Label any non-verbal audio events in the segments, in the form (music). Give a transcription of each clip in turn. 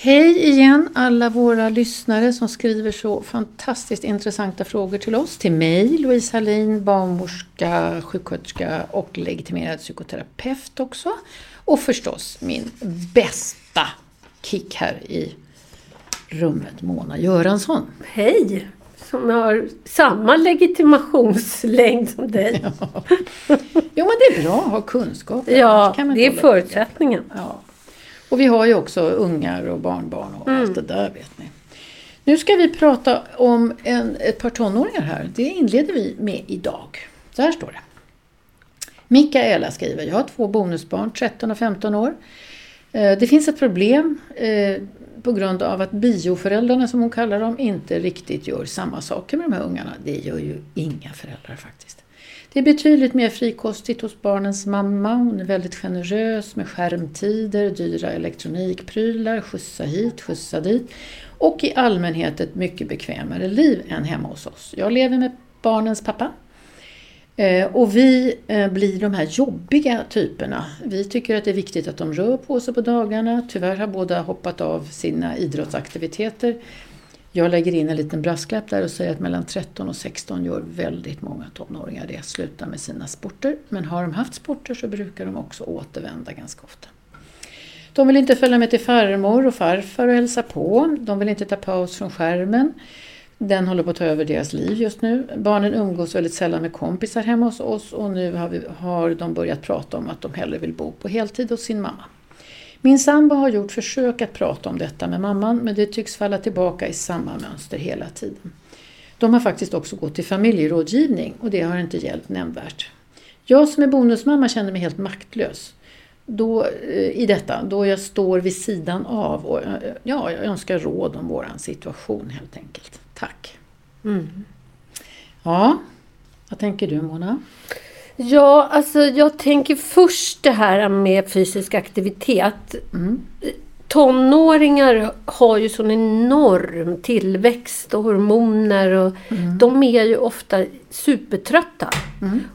Hej igen alla våra lyssnare som skriver så fantastiskt intressanta frågor till oss. Till mig, Louise Hallin, barnmorska, sjuksköterska och legitimerad psykoterapeut också. Och förstås min bästa kick här i rummet, Mona Göransson. Hej! Som har samma legitimationslängd som dig. (laughs) Ja. Jo men det är bra att ha kunskap. Ja, man det är förutsättningen. Ja. Och vi har ju också ungar och barnbarn och Mm. allt det där vet ni. Nu ska vi prata om en, ett par tonåringar här. Det inleder vi med idag. Så här står det. Mikaela skriver, jag har två bonusbarn, 13 och 15 år. Eh, Det finns ett problem eh, på grund av att bioföräldrarna som hon kallar dem inte riktigt gör samma saker med de här ungarna. Det gör ju inga föräldrar faktiskt. Det är betydligt mer frikostigt hos barnens mamma. Hon är väldigt generös med skärmtider, dyra elektronikprylar, skjutsa hit, skjutsa dit. Och i allmänhet ett mycket bekvämare liv än hemma hos oss. Jag lever med barnens pappa. Eh, och vi eh, blir de här jobbiga typerna. Vi tycker att det är viktigt att de rör på sig på dagarna. Tyvärr har båda hoppat av sina idrottsaktiviteter. Jag lägger in en liten brasklapp där och säger att mellan 13 och 16 gör väldigt många tonåringar det, slutar med sina sporter. Men har de haft sporter så brukar de också återvända ganska ofta. De vill inte följa med till farmor och farfar och hälsa på. De vill inte ta paus från skärmen. Den håller på att ta över deras liv just nu. Barnen umgås väldigt sällan med kompisar hemma hos oss och nu har, vi, har de börjat prata om att de hellre vill bo på heltid hos sin mamma. Min sambo har gjort försök att prata om detta med mamman men det tycks falla tillbaka i samma mönster hela tiden. De har faktiskt också gått till familjerådgivning och det har inte hjälpt nämnvärt. Jag som är bonusmamma känner mig helt maktlös då, eh, i detta, då jag står vid sidan av och eh, ja, jag önskar råd om våran situation helt enkelt. Tack! Ja, vad tänker du Mona? Ja, alltså jag tänker först det här med fysisk aktivitet. Tonåringar har ju sån enorm tillväxt och hormoner och de är ju ofta supertrötta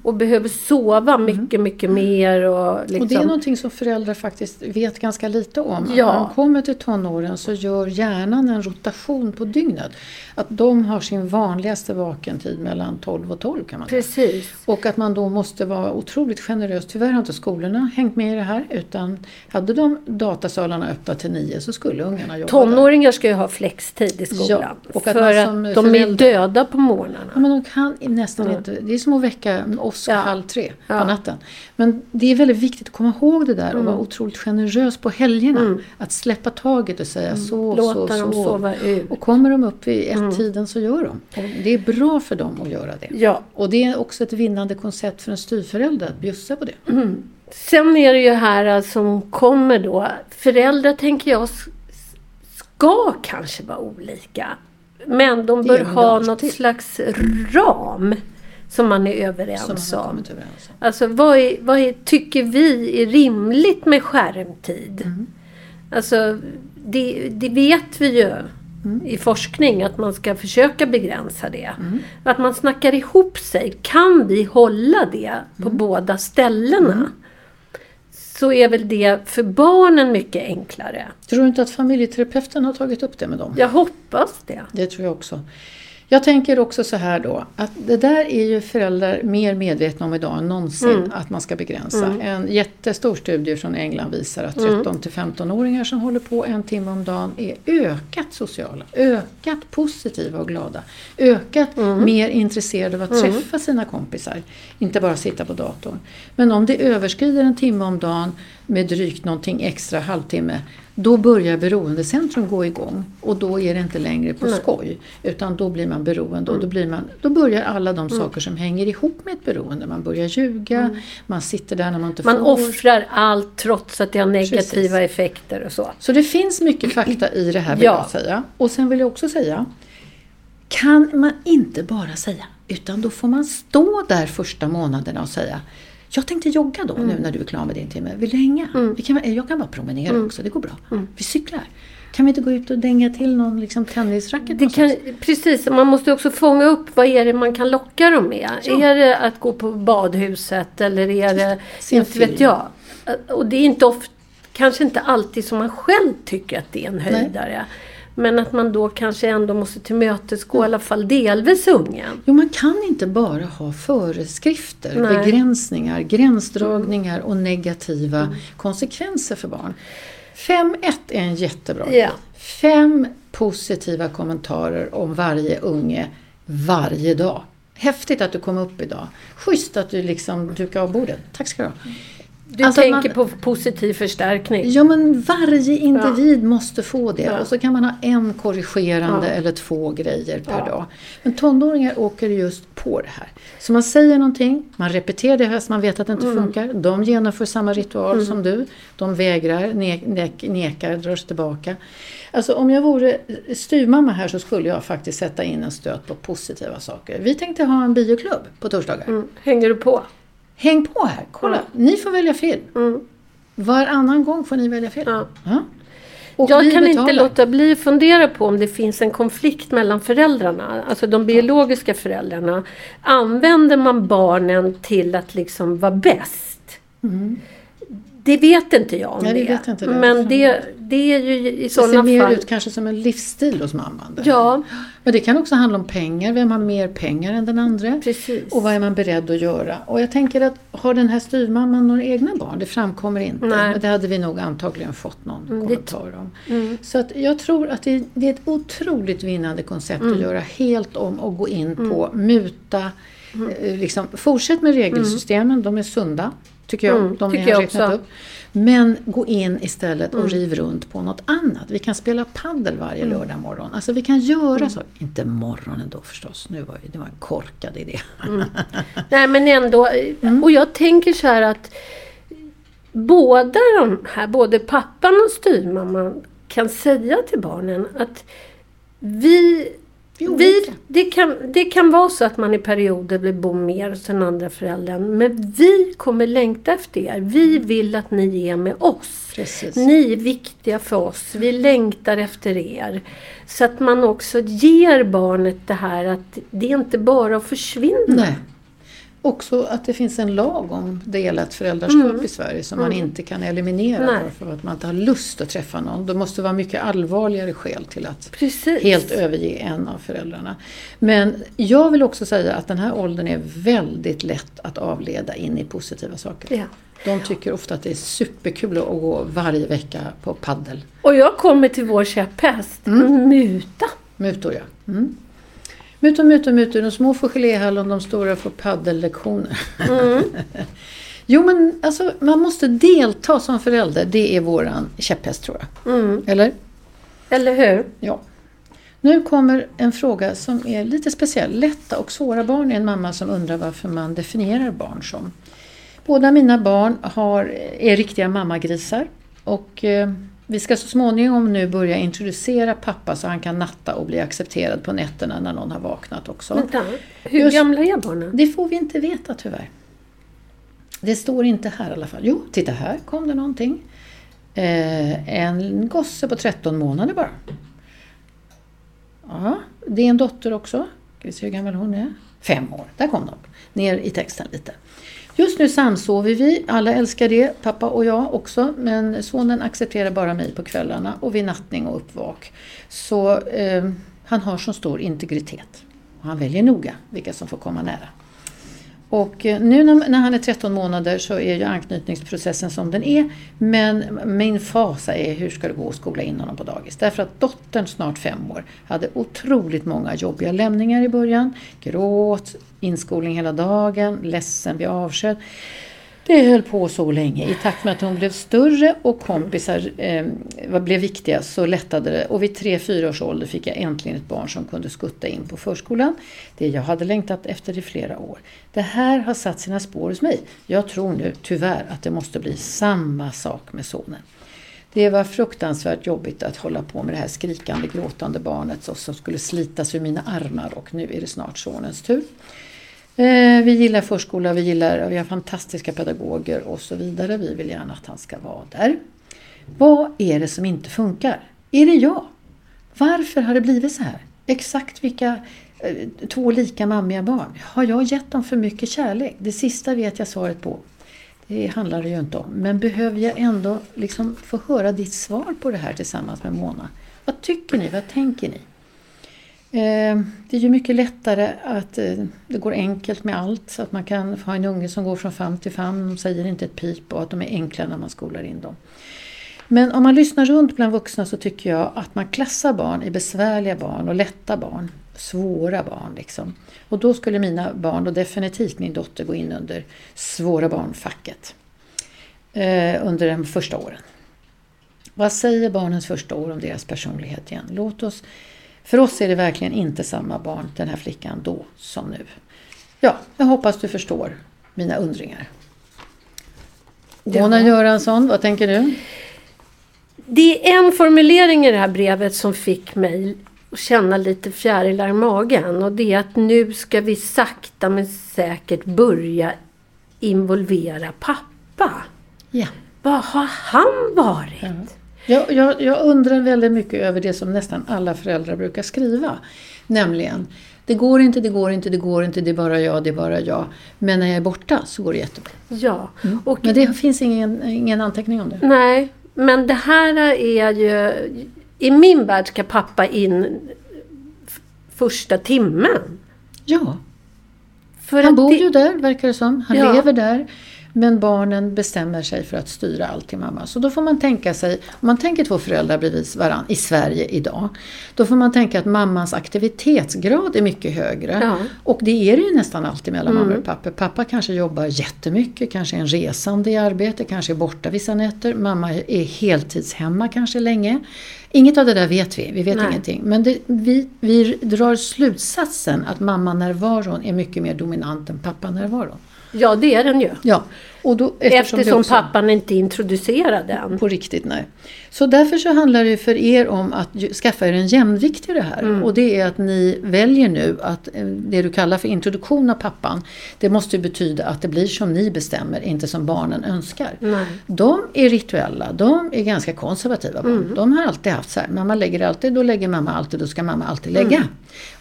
och behöver sova mycket, mycket mer. Och, liksom, Och det är någonting som föräldrar faktiskt vet ganska lite om. Ja. När de kommer till tonåren så gör hjärnan en rotation på dygnet. Att de har sin vanligaste vakentid mellan 12 och 12 kan man säga. Precis. Och att man då måste vara otroligt generös. Tyvärr har inte skolorna hängt med i det här utan hade de datasalarna öppna till 9 så skulle ungarna jobba där. Tonåringar ska ju ha flextid i skolan. Ja, och att för att som de är döda på morgnarna. Ja, men de kan nästan inte. Det är som att väcka oss Ja. halv tre på Ja. natten. Men det är väldigt viktigt att komma ihåg det där och vara otroligt generös på helgerna. Att släppa taget och säga sov, Låta sov, dem sov. sova ut. Och kommer de upp vid ett-tiden så gör de. Och det är bra för dem att göra det. Ja. Och det är också ett vinnande koncept för en styvförälder att bjussa på det. Sen är det ju här eh, som kommer då. Föräldrar tänker jag ska kanske vara olika. Men de bör ha något slags ram. som man är överens man om. överens om. Alltså vad, är, vad är, tycker vi är rimligt med skärmtid? Mm. Alltså det, det vet vi ju Mm. i forskning att man ska försöka begränsa det. Att man snackar ihop sig. Kan vi hålla det på Mm. båda ställena? Så är väl det för barnen mycket enklare. Tror du inte att familjeterapeuten har tagit upp det med dem? Jag hoppas det. Det tror jag också. Jag tänker också så här då, att det där är ju föräldrar mer medvetna om idag än någonsin Mm. att man ska begränsa. En jättestor studie från England visar att 13 till 15-åringar som håller på en timme om dagen är ökat sociala, ökat positiva och glada, ökat mer intresserade av att träffa sina kompisar, inte bara sitta på datorn. Men om det överskrider en timme om dagen med drygt någonting extra, halvtimme, då börjar beroendecentrum gå igång och då är det inte längre på skoj utan då blir man beroende och då, blir man, då börjar alla de saker som hänger ihop med ett beroende. Man börjar ljuga, man sitter där när man inte Man får. offrar allt trots att det har negativa Precis. effekter och så. Så det finns mycket fakta i det här vill Ja. jag säga. Och sen vill jag också säga, kan man inte bara säga, utan då får man stå där första månaderna och säga jag tänkte jogga då Mm. nu när du är klar med din timme. Vill du hänga? Vi kan, jag kan bara promenera Mm. också, det går bra. Vi cyklar. Kan vi inte gå ut och dänga till någon liksom, tennisracket? Det kan, precis, man måste också fånga upp vad är det man kan locka dem med. Ja. Är det att gå på badhuset eller är det, Se inte vet jag. Och det är inte ofta, kanske inte alltid som man själv tycker att det är en höjdare. Men att man då kanske ändå måste tillmötesgå i alla fall delvis ungen. Jo, man kan inte bara ha föreskrifter, Nej. begränsningar, gränsdragningar och negativa Mm. konsekvenser för barn. 5.1 är en jättebra Ja. grej. Fem positiva kommentarer om varje unge varje dag. Häftigt att du kom upp idag. Schysst att du liksom dukade av bordet. Tack ska du ha. Du Alltså tänker man- på positiv förstärkning. Ja men varje individ måste få det Ja. och så kan man ha en korrigerande Ja. eller två grejer per Ja. dag. Men tonåringar åker just på det här. Så man säger någonting, man repeterar det fast man vet att det inte Mm. funkar. De genomför samma ritual som du. De vägrar, ne ne nekar, drar sig tillbaka. Alltså om jag vore styvmamma här så skulle jag faktiskt sätta in en stöt på positiva saker. Vi tänkte ha en bioklubb på torsdagar. Mm. Hänger du på? Häng på här, kolla. Ni får välja film. Mm. Varannan gång får ni välja film. Ja. Ja. Och Jag kan inte betalar. låta bli att fundera på om det finns en konflikt mellan föräldrarna, alltså de biologiska föräldrarna. Använder man barnen till att liksom vara bäst? Det vet inte jag om Mm. Nej, det. vet inte det. Men det, det är ju i Det ser sådana mer fall... ut kanske som en livsstil hos mamman. där. Ja, Men det kan också handla om pengar. Vem har mer pengar än den andra? precis. Och vad är man beredd att göra? Och jag tänker att har den här styvmamman några egna barn? Det framkommer inte. Nej. Men det hade vi nog antagligen fått någon Mm, det- kommentar om. Mm. Så att jag tror att det, det är ett otroligt vinnande koncept Mm. att göra helt om och gå in på muta. Mm. Eh, liksom, fortsätt med regelsystemen, de är sunda. Tycker jag, Mm, de tycker jag också. upp. Men gå in istället och Mm. riv runt på något annat. Vi kan spela paddel varje Mm. lördag morgon. Alltså vi kan göra så. Inte morgonen då förstås, nu var det var en korkad idé. (laughs) Nej men ändå, Mm. och jag tänker så här att båda de här, både pappan och styvmamman kan säga till barnen att vi, Är vi det, kan, det kan vara så att man i perioder vill bo mer hos den andra föräldern. Men vi kommer längta efter er. Vi vill att ni är med oss. Precis. Ni är viktiga för oss. Vi längtar efter er. Så att man också ger barnet det här att det är inte bara att försvinna. Nej. Också att det finns en lag om delat föräldraskap i Sverige som man inte kan eliminera Mm. Nej. för att man inte har lust att träffa någon. Det måste vara mycket allvarligare skäl till att Precis. helt överge en av föräldrarna. Men jag vill också säga att den här åldern är väldigt lätt att avleda in i positiva saker. Ja. De tycker ofta att det är superkul att gå varje vecka på paddel. Och jag kommer till vår käpphäst, Mm. muta. Mutor ja. Mm. Mutor, mutor, mutor. De små får geléhallon, de stora får paddellektioner. Mm. (laughs) jo men alltså man måste delta som förälder. Det är våran käpphäst tror jag. Mm. Eller? Eller hur? Ja. Nu kommer en fråga som är lite speciell. Lätta och svåra barn är en mamma som undrar varför man definierar barn som. Båda mina barn har, är riktiga mammagrisar. Och eh, Vi ska så småningom nu börja introducera pappa så han kan natta och bli accepterad på nätterna när någon har vaknat också. Vänta, hur Just- gamla är barnen? Det får vi inte veta tyvärr. Det står inte här i alla fall. Jo, titta här kom det någonting. Eh, en gosse på 13 månader bara. Ja, det är en dotter också. Ska vi se hur gammal hon är? Fem år. Där kom de. Ner i texten lite. Just nu samsover vi. Alla älskar det. Pappa och jag också. Men sonen accepterar bara mig på kvällarna och vid nattning och uppvak. Så eh, han har så stor integritet. Och han väljer noga vilka som får komma nära. Och eh, nu när, han är 13 månader så är ju anknytningsprocessen som den är. Men min fasa är hur ska det gå att skola in honom på dagis? Därför att dottern, snart fem år, hade otroligt många jobbiga lämningar i början. Gråt, inskolning hela dagen, ledsen blir avsked. Det höll på så länge. I takt med att hon blev större och kompisar eh, blev viktiga så lättade det. Och vid tre fyra års ålder fick jag äntligen ett barn som kunde skutta in på förskolan. Det jag hade längtat efter i flera år. Det här har satt sina spår hos mig. Jag tror nu tyvärr att det måste bli samma sak med sonen. Det var fruktansvärt jobbigt att hålla på med det här skrikande, gråtande barnet som skulle slitas ur mina armar och nu är det snart sonens tur. Eh, vi gillar förskola, vi gillar, vi har fantastiska pedagoger och så vidare. Vi vill gärna att han ska vara där. Vad är det som inte funkar? Är det jag? Varför har det blivit så här? Exakt vilka eh, två lika mammiga barn? Har jag gett dem för mycket kärlek? Det sista vet jag svaret på. Det handlar det ju inte om. Men behöver jag ändå liksom få höra ditt svar på det här tillsammans med Mona? Vad tycker ni? Vad tänker ni? Eh, det är ju mycket lättare att eh, det går enkelt med allt. Så att man kan ha en unge som går från famn till famn. De säger inte ett pip och att de är enkla när man skolar in dem. Men om man lyssnar runt bland vuxna så tycker jag att man klassar barn i besvärliga barn och lätta barn. Svåra barn liksom. Och då skulle mina barn och definitivt min dotter gå in under svåra barnfacket. Eh, under de första åren. Vad säger barnens första år om deras personlighet igen? Låt oss för oss är det verkligen inte samma barn, den här flickan, då som nu. Ja, jag hoppas du förstår mina undringar. Mona Göransson, vad tänker du? Det är en formulering i det här brevet som fick mig att känna lite fjärilar i magen. Och det är att nu ska vi sakta men säkert börja involvera pappa. Ja. Vad har han varit? Jag, jag, jag undrar väldigt mycket över det som nästan alla föräldrar brukar skriva. Nämligen, det går inte, det går inte, det går inte, det är bara jag, det är bara jag. Men när jag är borta så går det jättebra. Ja. Och Men det finns ingen, ingen anteckning om det. Nej, men det här är ju... I min värld ska pappa in första timmen. Ja, För han bor det- ju där verkar det som. Han Ja. lever där. Men barnen bestämmer sig för att styra allt till mamma. Så då får man tänka sig, om man tänker två föräldrar bredvid varandra i Sverige idag. Då får man tänka att mammans aktivitetsgrad är mycket högre. Ja. Mm. Och det är det ju nästan alltid mellan mamma och pappa. Pappa kanske jobbar jättemycket, kanske är en resande i arbete, kanske är borta vissa nätter. Mamma är heltidshemma kanske länge. Inget av det där vet vi, vi vet Nej. ingenting. Men det, vi, vi drar slutsatsen att mammanärvaron är mycket mer dominant än pappanärvaron. Ja, det är den ju. Ja, och då, eftersom, Eftersom, också, pappan inte introducerade den. På riktigt, nej. Så därför så handlar det för er om att skaffa er en jämvikt i det här. Mm. Och det är att ni väljer nu att eh, det du kallar för introduktion av pappan, det måste ju betyda att det blir som ni bestämmer, inte som barnen önskar. Nej. De är rituella, de är ganska konservativa barn. Mm. De har alltid haft så här, mamma lägger alltid, då lägger mamma alltid, då ska mamma alltid lägga. Mm.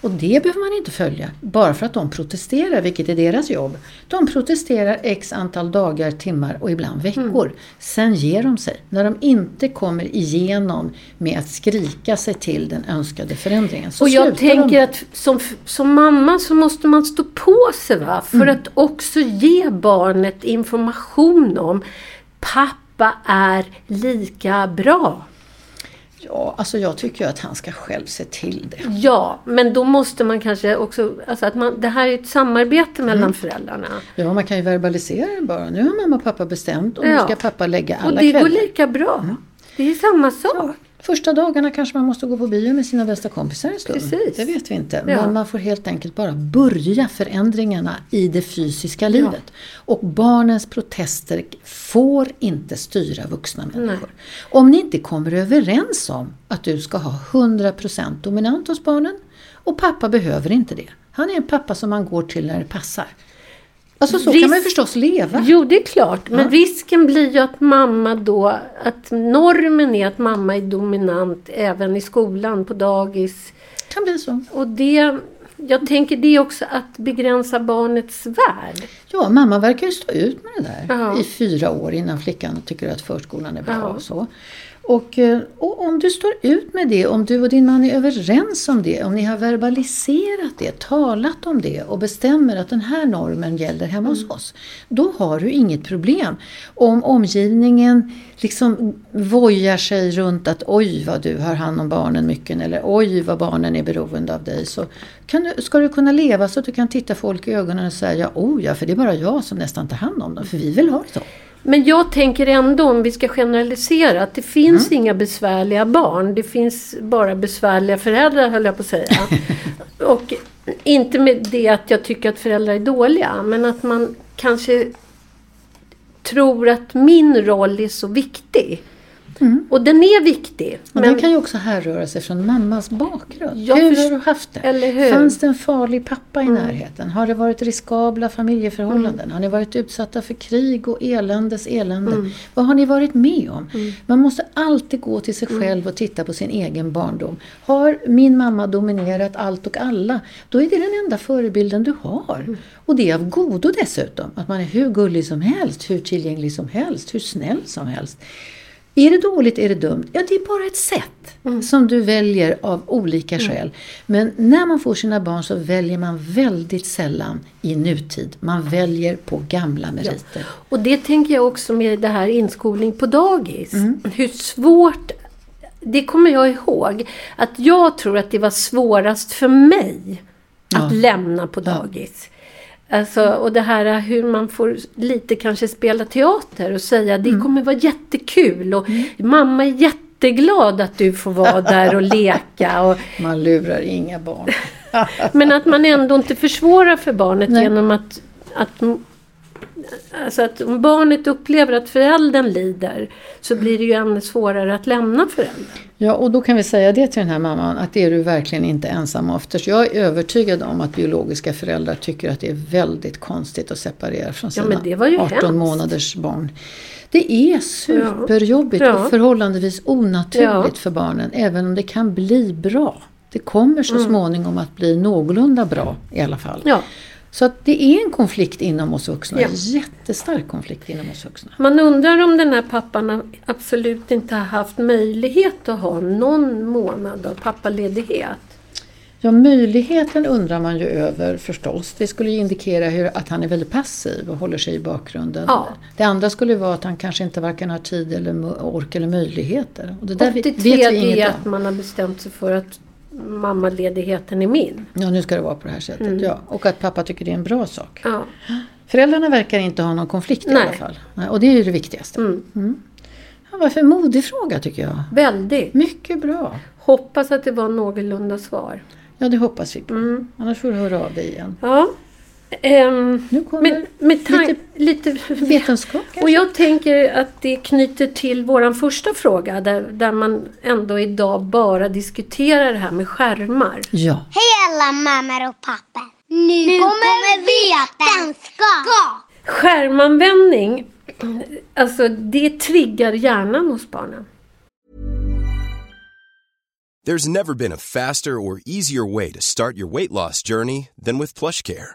Och det behöver man inte följa, bara för att de protesterar, vilket är deras jobb. De protesterar x antal dagar, timmar och ibland veckor. Mm. Sen ger de sig. När de inte kommer igenom med att skrika sig till den önskade förändringen så Och jag tänker de. att som, som mamma så måste man stå på sig va? För Mm. att också ge barnet information om pappa är lika bra. Ja, alltså jag tycker att han ska själv se till det. Ja, men då måste man kanske också... Alltså att man, det här är ett samarbete mellan Mm. föräldrarna. Ja, man kan ju verbalisera det bara. Nu har mamma och pappa bestämt och nu Ja. ska pappa lägga Och alla det går kvällar. lika bra. Det är samma sak. Första dagarna kanske man måste gå på bio med sina bästa kompisar en stund. Precis. Det vet vi inte. Ja. Men man får helt enkelt bara börja förändringarna i det fysiska livet. Och barnens protester får inte styra vuxna människor. Om ni inte kommer överens om att du ska ha 100% dominant hos barnen och pappa behöver inte det. Han är en pappa som man går till när det passar. Alltså så kan Risk- man ju förstås leva. Jo, det är klart. Men risken blir ju att mamma då, att normen är att mamma är dominant även i skolan, på dagis. kan bli så. Och det, jag tänker det är också att begränsa barnets värld. Ja, mamma verkar ju stå ut med det där Ja. i fyra år innan flickan tycker att förskolan är bra Ja. och så. Och, eh, och om du står ut med det, om du och din man är överens om det, om ni har verbaliserat det, talat om det och bestämmer att den här normen gäller hemma hos oss, då har du inget problem. Om omgivningen liksom vojar sig runt att oj vad du har hand om barnen mycket eller oj vad barnen är beroende av dig så kan du, ska du kunna leva så att du kan titta folk i ögonen och säga oh ja, för det är bara jag som nästan tar hand om dem, för vi vill ha det så. Men jag tänker ändå, om vi ska generalisera, att det finns inga besvärliga barn. Det finns bara besvärliga föräldrar, höll jag på att säga. (laughs) Och inte med det att jag tycker att föräldrar är dåliga, men att man kanske tror att min roll är så viktig. Och den är viktig. Och men den kan ju också härröra sig från mammas bakgrund. Jag hur har du haft det? Eller hur? Fanns det en farlig pappa i närheten? Har det varit riskabla familjeförhållanden? Har ni varit utsatta för krig och eländes elände? Vad har ni varit med om? Man måste alltid gå till sig själv och titta på sin egen barndom. Har min mamma dominerat allt och alla? Då är det den enda förebilden du har. Och det är av godo dessutom. Att man är hur gullig som helst, hur tillgänglig som helst, hur snäll som helst. Är det dåligt, är det dumt? Ja, det är bara ett sätt som du väljer av olika skäl. Men när man får sina barn så väljer man väldigt sällan i nutid. Man väljer på gamla meriter. Och det tänker jag också med det här inskolning på dagis. Mm. Hur svårt, det kommer jag ihåg, att jag tror att det var svårast för mig att Ja. lämna på dagis. Alltså, och det här hur man får lite kanske spela teater och säga det Mm. kommer vara jättekul och mamma är jätteglad att du får vara (laughs) där och leka. Och, Man lurar inga barn. (laughs) men att man ändå inte försvårar för barnet Nej. genom att, att Alltså att om barnet upplever att föräldern lider så blir det ju ännu svårare att lämna föräldern. Ja, och då kan vi säga det till den här mamman att det är du verkligen inte ensam om. Jag är övertygad om att biologiska föräldrar tycker att det är väldigt konstigt att separera från Ja, sina ju 18 hemskt. månaders barn. Det är superjobbigt Ja. och förhållandevis onaturligt Ja. för barnen, även om det kan bli bra. Det kommer Mm. så småningom att bli någorlunda bra i alla fall. Ja. Så att det är en konflikt inom oss vuxna, Ja. en jättestark konflikt inom oss vuxna. Man undrar om den här pappan absolut inte har haft möjlighet att ha någon månad av pappaledighet. Ja, möjligheten undrar man ju över förstås. Det skulle ju indikera hur, att han är väldigt passiv och håller sig i bakgrunden. Ja. Det andra skulle vara att han kanske inte varken har tid eller ork eller möjligheter. Och det där Och det vet vi tredje är inget att om. man har bestämt sig för att mammaledigheten är min. Ja, nu ska det vara på det här sättet. Mm. Ja. Och att pappa tycker det är en bra sak. Ja. Föräldrarna verkar inte ha någon konflikt i Nej. alla fall. Och det är ju det viktigaste. Mm. Ja, varför modig fråga tycker jag. Väldigt. Mycket bra. Hoppas att det var någorlunda svar. Ja, det hoppas vi på. Mm. Annars får du höra av dig igen. Ja. Ehm, Nu kommer med, med tan- lite, vetenskap kanske? Och jag tänker att det knyter till våran första fråga där, där man ändå idag bara diskuterar det här med skärmar. Ja. Hej alla mammor och pappor! Nu, kommer vetenskap! Skärmanvändning, alltså det triggar hjärnan hos barnen. There's never been a faster or easier way to start your weight loss journey than with PlushCare.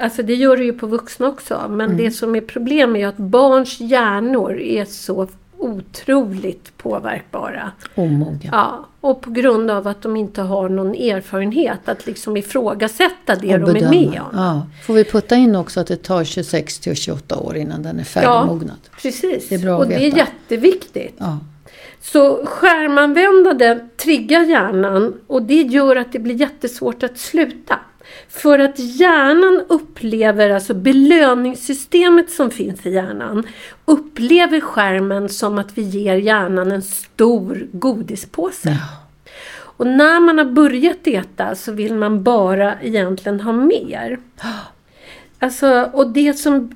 Alltså det gör det ju på vuxna också. Men det som är problemet är att barns hjärnor är så otroligt påverkbara. Omogna. Ja, och på grund av att de inte har någon erfarenhet att liksom ifrågasätta det Och de är med om. Ja. Får vi putta in också att det tar 26 till 28 år innan den är färdigmognad? precis. Det är bra att och det är jätteviktigt. Ja. Så skärmanvändande triggar hjärnan och det gör att det blir jättesvårt att sluta. För att hjärnan upplever, alltså belöningssystemet som finns i hjärnan, upplever skärmen som att vi ger hjärnan en stor godispåse. Och när man har börjat äta så vill man bara egentligen ha mer. Alltså, och det som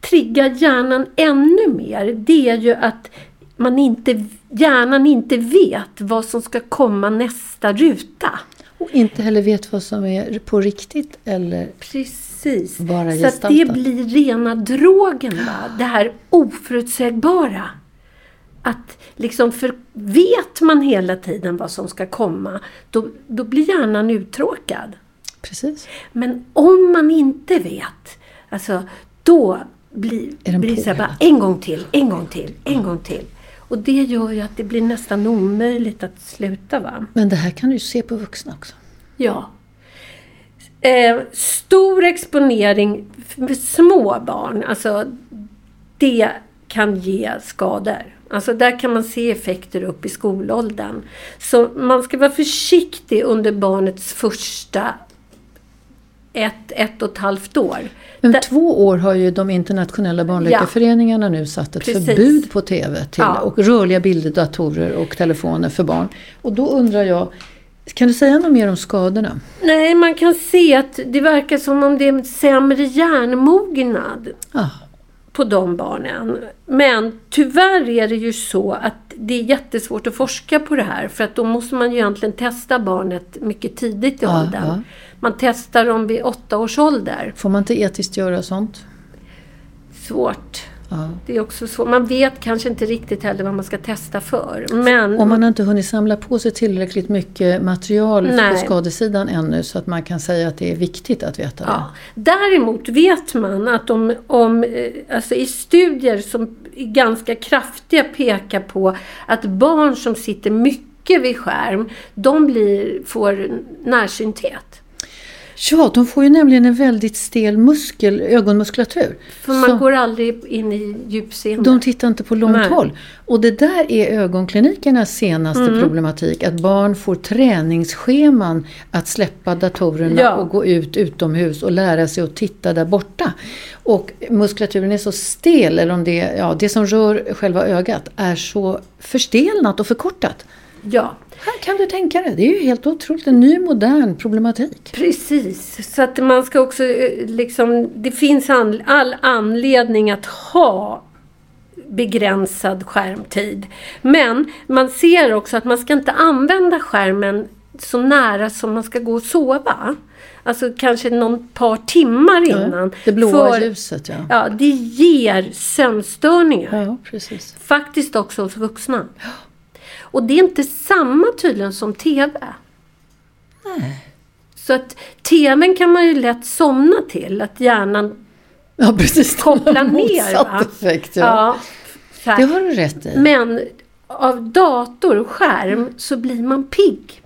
triggar hjärnan ännu mer, det är ju att man inte, hjärnan inte vet vad som ska komma nästa ruta. Och inte heller vet vad som är på riktigt eller Precis. Bara Så att det gestaltat. blir rena drogen. Va? Det här oförutsägbara. Att liksom, för vet man hela tiden vad som ska komma, då, då blir hjärnan uttråkad. precis. Men om man inte vet, alltså då blir, det så här bara en gång till, en gång till, en gång till. Och det gör ju att det blir nästan omöjligt att sluta. va? Men det här kan du ju se på vuxna också. Ja. Eh, stor exponering för små barn, alltså det kan ge skador. Alltså där kan man se effekter upp i skolåldern. Så man ska vara försiktig under barnets första ett, ett och ett halvt år. Men Där- två år har ju de internationella barnläkarföreningarna nu satt ett Precis. förbud på TV till, Ja. och rörliga bilder, datorer och telefoner för barn. Och då undrar jag, kan du säga något mer om skadorna? Nej, man kan se att det verkar som om det är sämre hjärnmognad Ah, på de barnen. Men tyvärr är det ju så att det är jättesvårt att forska på det här för att då måste man ju egentligen testa barnet mycket tidigt i Ja, åldern. ja. Man testar dem vid åtta års ålder. får man inte etiskt göra sånt? Svårt. Ja. Det är också svårt. Man vet kanske inte riktigt heller vad man ska testa för. Men Om man inte hunnit samla på sig tillräckligt mycket material Nej. på skadesidan ännu så att man kan säga att det är viktigt att veta det. Ja. Däremot vet man att om, om, eh, alltså i studier som är ganska kraftiga pekar på att barn som sitter mycket vid skärm, de blir, får närsynthet. Ja, de får ju nämligen en väldigt stel muskel, ögonmuskulatur. För man Så går aldrig in i djupseende. de tittar inte på långt Nej. håll. Och det där är ögonklinikernas senaste Mm. problematik. Att barn får träningsscheman att släppa datorerna Ja. och gå ut utomhus och lära sig att titta där borta. Och muskulaturen är så stel, eller om det, ja, det som rör själva ögat är så förstelnat och förkortat. Ja, Här kan du tänka dig, det är ju helt otroligt. En ny modern problematik. precis. Så att man ska också eh, liksom, det finns an, all anledning att ha begränsad skärmtid. Men man ser också att man ska inte använda skärmen så nära som man ska gå och sova. Alltså kanske någon par timmar innan. det blåa För- ljuset, ja. Ja, det ger sömnstörningar. Ja, precis. Faktiskt också hos vuxna. Och det är inte samma tydligen som TV. Nej. Så att TVn kan man ju lätt somna till. Att hjärnan Ja, precis. kopplar ner. Va? effekt, ja. Ja. Det har du rätt i. Men av dator och skärm så blir man pigg.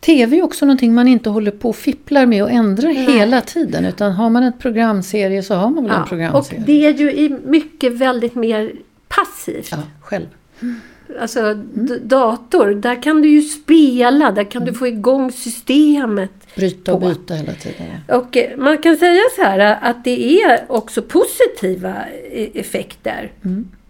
TV är också någonting man inte håller på och fipplar med och ändrar hela tiden. Utan har man ett programserie så har man väl en Ja, och programserie. det är ju i mycket väldigt mer passivt. Ja, själv. Alltså d- dator, där kan du ju spela, där kan du få igång systemet. Bryta och På. byta hela tiden. Och eh, man kan säga så här eh, att det är också positiva eh, effekter.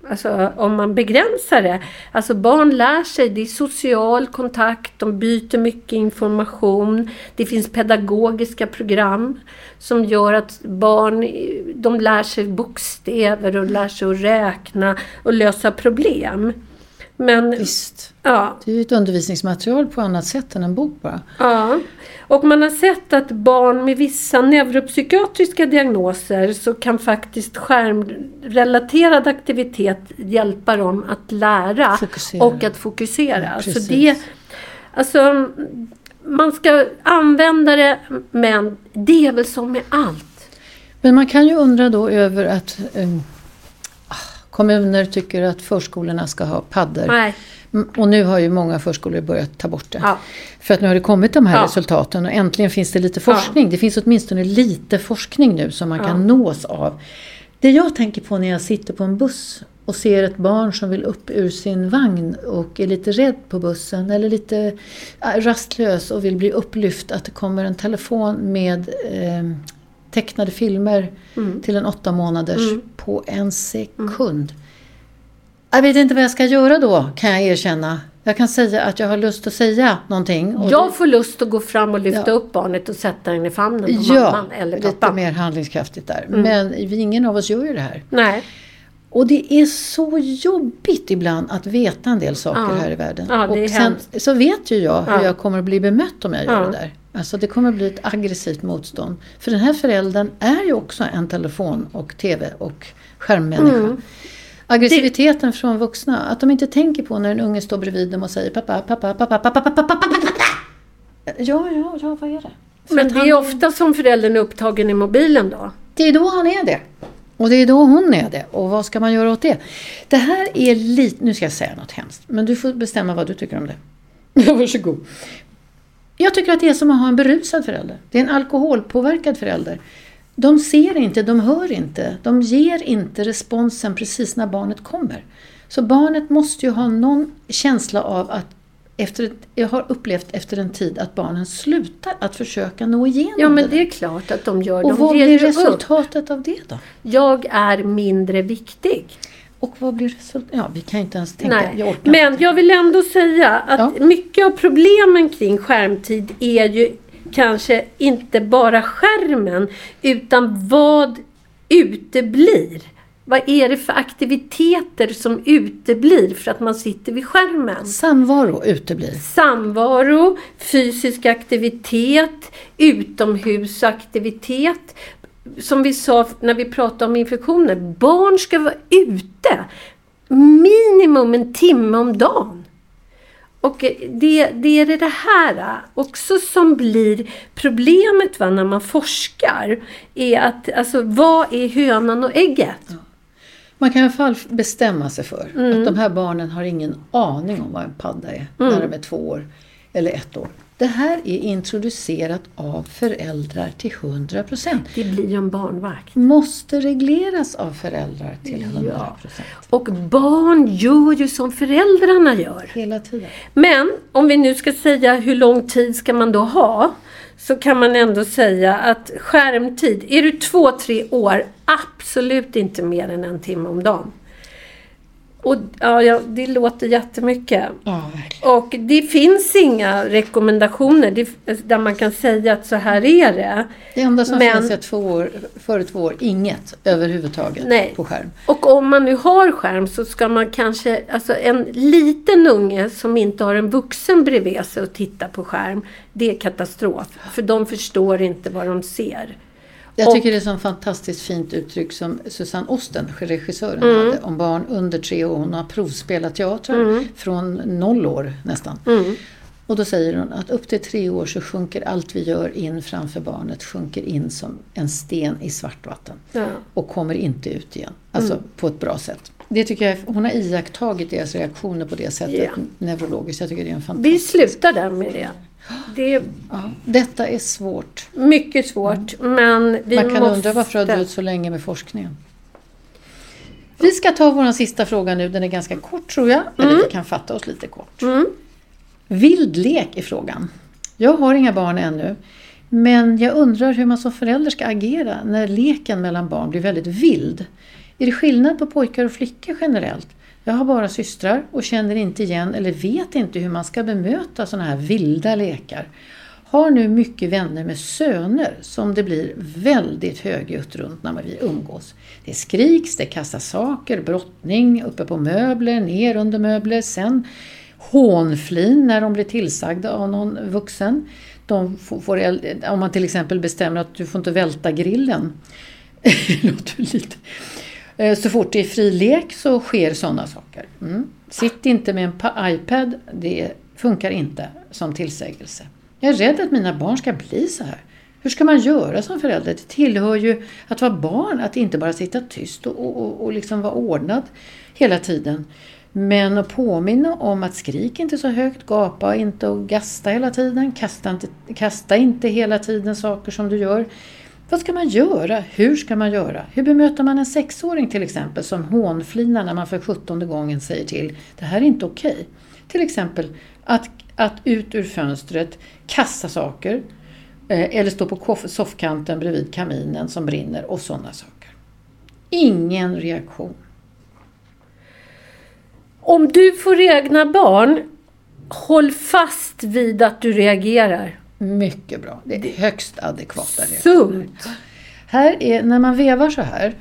Alltså om man begränsar det. Alltså barn lär sig, det är social kontakt, de byter mycket information. Det finns pedagogiska program som gör att barn de lär sig bokstäver och lär sig att räkna och lösa problem. Men, Visst. ja, Det är ju ett undervisningsmaterial på annat sätt än en bok bara. Ja, och man har sett att barn med vissa neuropsykiatriska diagnoser så kan faktiskt skärmrelaterad aktivitet hjälpa dem att lära Fokusera. och att fokusera. Ja, så det, alltså, man ska använda det men det är väl som med allt. Men man kan ju undra då över att ah, kommuner tycker att förskolorna ska ha paddor. Nej. Mm, Och nu har ju många förskolor börjat ta bort det. Ja. För att nu har det kommit de här Ja. resultaten och äntligen finns det lite forskning. Det finns åtminstone lite forskning nu som man kan nås av. Det jag tänker på när jag sitter på en buss och ser ett barn som vill upp ur sin vagn och är lite rädd på bussen eller lite äh, rastlös och vill bli upplyft att det kommer en telefon med eh, tecknade filmer till en åtta månaders på en sekund. Jag vet inte vad jag ska göra då, kan jag erkänna. Jag kan säga att jag har lust att säga någonting. Jag får lust att gå fram och lyfta Ja. upp barnet och sätta den i famnen på Ja, mamman eller lite pappan. mer handlingskraftigt där. Men vi, ingen av oss gör ju det här. Nej. Och det är så jobbigt ibland att veta en del saker Ja. här i världen. Ja, och sen hemskt. så vet ju jag hur Ja. jag kommer att bli bemött om jag gör Ja. det där. Alltså det kommer att bli ett aggressivt motstånd. För den här föräldern är ju också en telefon och TV och skärmmänniska. Mm. Aggressiviteten från vuxna, att de inte tänker på när en unge står bredvid dem och säger pappa, pappa, pappa, pappa, pappa, pappa, pappa, pappa. Ja, ja, ja, vad är det? För Men det han är ofta som föräldern är upptagen i mobilen då. det är då han är det. Och det är då hon är det. Och vad ska man göra åt det? Det här är lite... Nu ska jag säga något hemskt. Men du får bestämma vad du tycker om det. Ja, (laughs) varsågod. Jag tycker att det är som att ha en berusad förälder. Det är en alkoholpåverkad förälder. De ser inte, de hör inte. De ger inte responsen precis när barnet kommer. Så barnet måste ju ha någon känsla av att efter, jag har upplevt efter en tid att barnen slutar att försöka nå igenom Ja men det det är klart att de gör. Och de vad blir ju upp. resultatet av det då? Jag är mindre viktig. Och vad blir resultatet? Ja, vi kan ju inte ens tänka. Nej. Jag orkar Men inte. jag vill ändå säga att Ja. mycket av problemen kring skärmtid är ju kanske inte bara skärmen utan vad uteblir. Vad är det för aktiviteter som uteblir för att man sitter vid skärmen? Samvaro uteblir. Samvaro, fysisk aktivitet, utomhusaktivitet. Som vi sa när vi pratade om infektioner, barn ska vara ute minimum en timme om dagen. Och det, det är det här också som blir problemet va, när man forskar. Är att, alltså, vad är hönan och ägget? Man kan i alla fall bestämma sig för Mm. att de här barnen har ingen aning om vad en padda är när de är två år eller ett år. Det här är introducerat av föräldrar till 100%. Det blir ju en barnvakt. Måste regleras av föräldrar till 100%. Och barn gör ju som föräldrarna gör. Hela tiden. Men om vi nu ska säga hur lång tid ska man då ha? Så kan man ändå säga att skärmtid, är du två, tre år, absolut inte mer än en timme om dagen. Och ja, ja, det låter jättemycket. Ja, verkligen. Och det finns inga rekommendationer det, där man kan säga att så här är det. Det enda som Men- finns är två år, före två år, inget överhuvudtaget Nej. på skärm. Och om man nu har skärm så ska man kanske, alltså en liten unge som inte har en vuxen bredvid sig och tittar på skärm, det är katastrof. För de förstår inte vad de ser. Jag Och- tycker det är så fantastiskt fint uttryck som Susanne Osten, regissören, Mm. hade om barn under tre år. Hon har provspelat teatrar från noll år nästan. Mm. Och då säger hon att upp till tre år så sjunker allt vi gör in framför barnet, sjunker in som en sten i svart vatten. Ja. Och kommer inte ut igen. Alltså Mm. på ett bra sätt. Det tycker jag, hon har iakttagit deras reaktioner på det sättet Ja. neurologiskt. Jag tycker det är en Vi fantastisk... slutar där med det. Det Ja, detta är svårt. mycket svårt, men vi Man kan måste... undra varför det har dröjt så länge med forskningen. Vi ska ta vår sista fråga nu. Den är ganska kort tror jag. Eller vi kan fatta oss lite kort. Mm. Vild lek är frågan. Jag har inga barn ännu. Men jag undrar hur man som förälder ska agera när leken mellan barn blir väldigt vild. Är det skillnad på pojkar och flickor generellt? Jag har bara systrar och känner inte igen eller vet inte hur man ska bemöta sådana här vilda lekar. har nu mycket vänner med söner som det blir väldigt högljutt runt när vi umgås. Det skriks, det kastas saker, brottning uppe på möbler, ner under möbler, sen hånflin när de blir tillsagda av någon vuxen. De får, om man till exempel bestämmer att du får inte välta grillen. (laughs) lite. Eh, så fort det är fri lek så sker sådana saker. Mm. Sitt inte med en iPad, det funkar inte som tillsägelse. Jag är rädd att mina barn ska bli så här. Hur ska man göra som förälder? Det tillhör ju att vara barn, att inte bara sitta tyst och, och, och liksom vara ordnad hela tiden. Men att påminna om att skrik inte så högt, gapa inte och gasta hela tiden, kasta inte, kasta inte hela tiden saker som du gör. Vad ska man göra? Hur ska man göra? Hur bemöter man en sexåring till exempel som hånflinar när man för sjuttonde gången säger till det här är inte okej. Okay. Till exempel att, att ut ur fönstret kasta saker eh, eller stå på soffkanten bredvid kaminen som brinner och sådana saker. Ingen reaktion. Om du får egna barn, håll fast vid att du reagerar. Mycket bra. Det är högst adekvata Sunt. Här är, när man vevar så här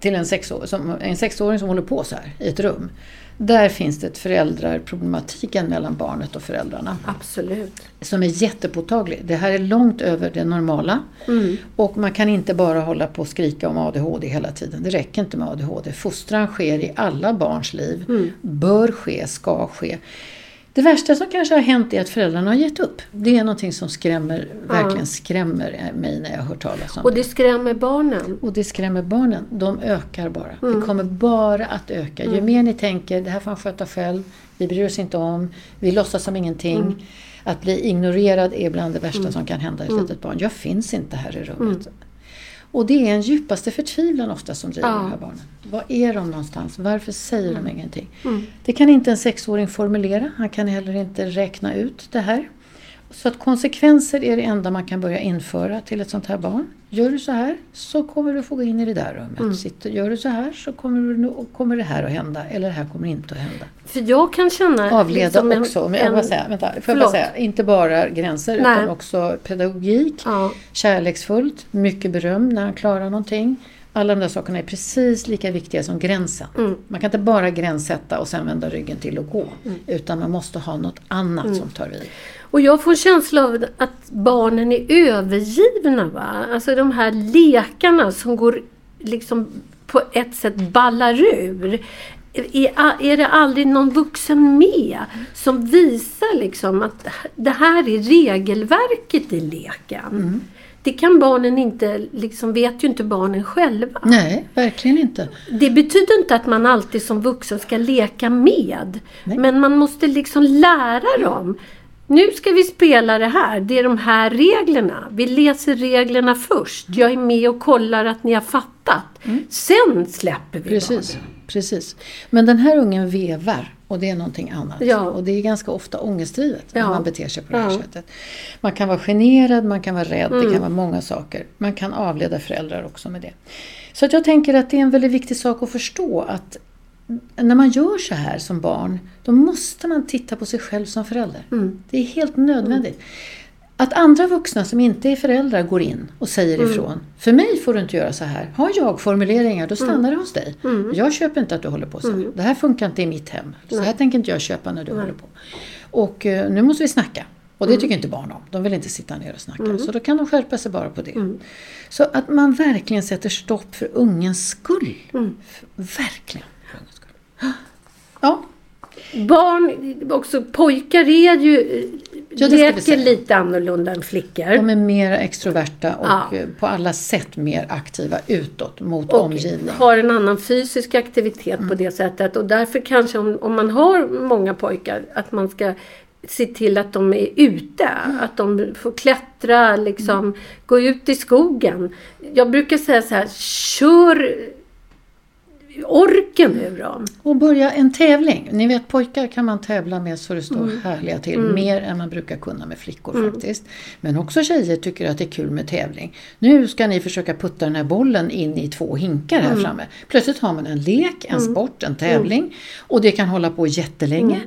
till en, sexår, som, en sexåring som håller på så här i ett rum. Där finns det ett föräldrarproblematiken mellan barnet och föräldrarna. Absolut. Som är jättepåtaglig. Det här är långt över det normala. Mm. Och man kan inte bara hålla på och skrika om ADHD hela tiden. Det räcker inte med ADHD. Fostran sker i alla barns liv. Mm. Bör ske, ska ske. Det värsta som kanske har hänt är att föräldrarna har gett upp. Det är någonting som skrämmer, ja. verkligen skrämmer mig när jag hör talas om Och det skrämmer barnen. Och det skrämmer barnen. De ökar bara. Mm. Det kommer bara att öka. Mm. Ju mer ni tänker, det här får han sköta själv, vi bryr oss inte om, vi låtsas som ingenting. Mm. Att bli ignorerad är bland det värsta mm. som kan hända ett mm. litet barn. Jag finns inte här i rummet. Och det är en djupaste förtvivlan ofta som driver ja. de här barnen. Var är de någonstans? Varför säger mm. de ingenting? Mm. Det kan inte en sexåring formulera. Han kan heller inte räkna ut det här. Så att konsekvenser är det enda man kan börja införa till ett sånt här barn. Gör du så här så kommer du få gå in i det där rummet. Mm. Sitter, gör du så här så kommer, du, kommer det här att hända. Eller det här kommer inte att hända. För jag kan känna... Avleda liksom också. Men jag bara säga, vänta, får jag bara säga, inte bara gränser Nej. utan också pedagogik. Ja. Kärleksfullt, mycket beröm när han klarar någonting. Alla de där sakerna är precis lika viktiga som gränsen. Mm. Man kan inte bara gränssätta och sen vända ryggen till och gå. Mm. Utan man måste ha något annat mm. som tar vid. Och jag får en känsla av att barnen är övergivna. Va? Alltså de här lekarna som går liksom på ett sätt ballar ur. Är, är det aldrig någon vuxen med som visar liksom att det här är regelverket i leken? Mm. Det kan barnen inte, liksom vet ju inte barnen själva. Nej, verkligen inte. Det betyder inte att man alltid som vuxen ska leka med. Nej. Men man måste liksom lära dem nu ska vi spela det här. Det är de här reglerna. Vi läser reglerna först. Jag är med och kollar att ni har fattat. Mm. Sen släpper vi Precis. Precis. Men den här ungen vevar och det är någonting annat. Ja. Och det är ganska ofta ångestdrivet ja. när man beter sig på det här ja. sättet. Man kan vara generad, man kan vara rädd, mm. det kan mm. vara många saker. Man kan avleda föräldrar också med det. Så jag tänker att det är en väldigt viktig sak att förstå att när man gör så här som barn, då måste man titta på sig själv som förälder. Mm. Det är helt nödvändigt. Mm. Att andra vuxna som inte är föräldrar går in och säger mm. ifrån. För mig får du inte göra så här. Har jag formuleringar, då stannar mm. det hos dig. Mm. Jag köper inte att du håller på så här. Mm. Det här funkar inte i mitt hem. Så här tänker inte jag köpa när du håller på. Och uh, nu måste vi snacka. Och det tycker inte barn om. De vill inte sitta ner och snacka. Så då kan de skärpa sig bara på det. Så att man verkligen sätter stopp för ungens skull. Verkligen. Ja. Barn, också pojkar är ju ja, leker lite annorlunda än flickor. De är mer extroverta och ja. på alla sätt mer aktiva utåt mot och omgivningen. har en annan fysisk aktivitet mm. på det sättet. Och därför kanske om, om man har många pojkar att man ska se till att de är ute. Mm. Att de får klättra, liksom, mm. gå ut i skogen. Jag brukar säga så här, kör orken ur dem. Och börja en tävling. Ni vet pojkar kan man tävla med så det står mm. härliga till. Mm. Mer än man brukar kunna med flickor mm. faktiskt. Men också tjejer tycker att det är kul med tävling. Nu ska ni försöka putta den här bollen in i två hinkar här mm. framme. Plötsligt har man en lek, en mm. sport, en tävling. Och det kan hålla på jättelänge.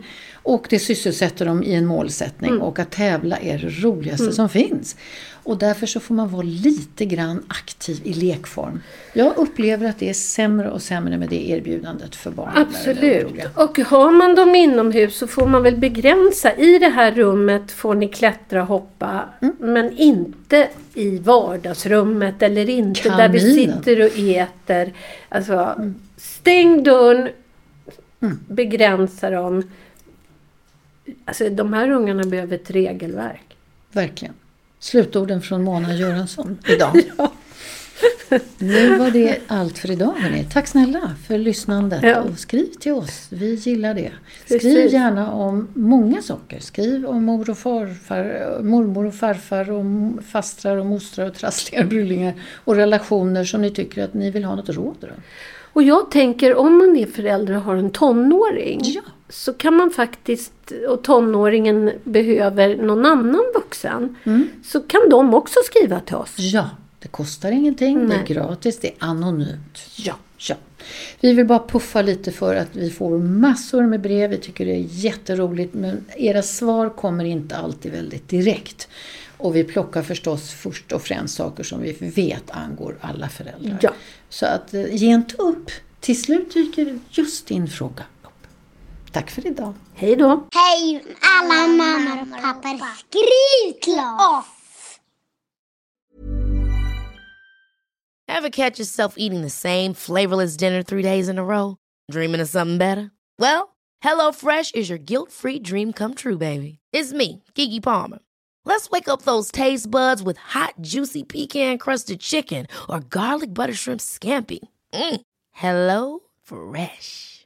Och det sysselsätter dem i en målsättning Mm. och att tävla är det roligaste som finns. Och därför så får man vara lite grann aktiv i lekform. Jag upplever att det är sämre och sämre med det erbjudandet för barn. Absolut. Och har man dem inomhus så får man väl begränsa. I det här rummet får ni klättra och hoppa. Mm. Men inte i vardagsrummet eller inte där vi Kaminen. sitter och äter. Alltså, stäng dörren. Mm. Begränsa dem. Alltså de här ungarna behöver ett regelverk. Verkligen. Slutorden från Mona Göransson idag. (laughs) Nu var det allt för idag hörni. Tack snälla för lyssnandet Ja. och skriv till oss. Vi gillar det. Skriv Precis. gärna om många saker. Skriv om mor och farfar, mormor och farfar och fastrar och mostrar och trassliga bryllingar och relationer som ni tycker att ni vill ha något råd runt. Och jag tänker om man är förälder och har en tonåring. Ja. Så kan man faktiskt, och tonåringen behöver någon annan vuxen. Mm. Så kan de också skriva till oss. Ja, det kostar ingenting, det Nej. är gratis, det är anonymt. Ja. Ja. Vi vill bara puffa lite för att vi får massor med brev. Vi tycker det är jätteroligt men era svar kommer inte alltid väldigt direkt. Och vi plockar förstås först och främst saker som vi vet angår alla föräldrar. Ja. Så att eh, ge inte upp. Till slut dyker just din fråga. Tack för idag. Hej då! Hej alla mammor och pappor. Skriv till oss! Ever catch yourself eating the same flavorless dinner three days in a row? Dreaming of something better? Well, hello fresh is your guilt-free dream come true, baby. It's me, Gigi Palmer. Let's wake up those taste buds with hot, juicy pecan-crusted chicken or garlic butter shrimp scampi. Mm. Hello Fresh.